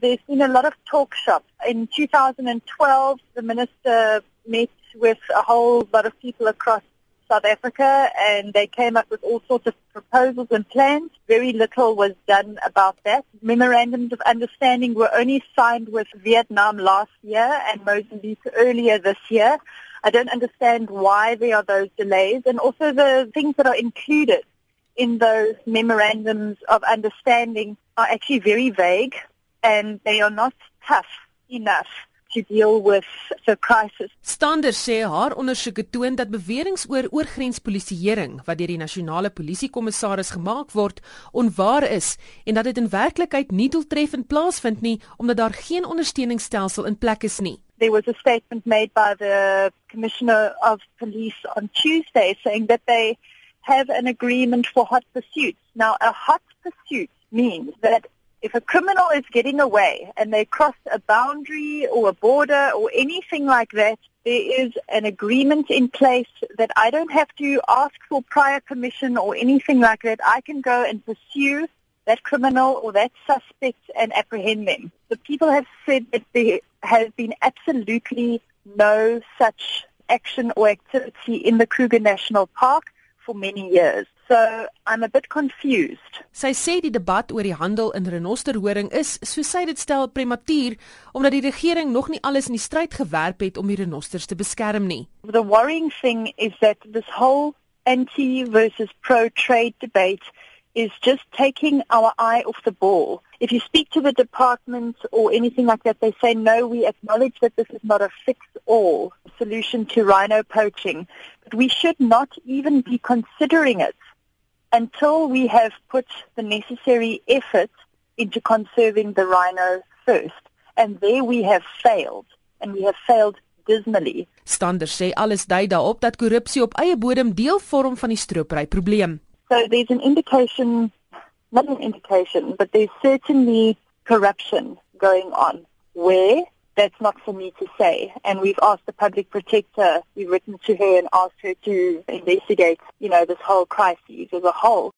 There's been a lot of talk shop. In 2012, the minister met with a whole lot of people across South Africa and they came up with all sorts of proposals and plans. Very little was done about that. Memorandums of understanding were only signed with Vietnam last year and Mozambique earlier this year. I don't understand why there are those delays and also the things that are included in those memorandums of understanding are actually very vague and they are not tough enough to deal with the crisis. Stander sê haar ondersoeke toon dat beweringe oor oorgrenspolisieering wat deur die nasionale polisiekommissaris gemaak word, onwaar is en dat dit in werklikheid nie doeltreffend plaasvind nie omdat daar geen ondersteuningsstelsel in plek is nie. There was a statement made by the Commissioner of Police on Tuesday saying that they have an agreement for hot pursuits. Now, a hot pursuit means that if a criminal is getting away and they cross a boundary or a border or anything like that, there is an agreement in place that I don't have to ask for prior permission or anything like that. I can go and pursue that criminal or that suspect and apprehend them. The people have said that there has been absolutely no such action or activity in the Kruger National Park for many years. So I'm a bit confused. Sy sê die debat oor die handel in renosterhoring is, soos sy dit stel, prematuur omdat die regering nog nie alles in die stryd gewerp het om die renosters te beskerm nie. The worrying thing is that this whole anti versus pro trade debate is just taking our eye off the ball. If you speak to the department or anything like that, they say, no, we acknowledge that this is not a fix-all solution to rhino poaching, but we should not even be considering it until we have put the necessary effort into conserving the rhino first. And there we have failed, and we have failed dismally. Stander sê alles dui daarop dat korrupsie op eie bodem deel vorm van die stropery probleem. So there's an indication, not an indication, but there's certainly corruption going on. Where? That's not for me to say. And we've asked the public protector, we've written to her and asked her to investigate, you know, this whole crisis as a whole.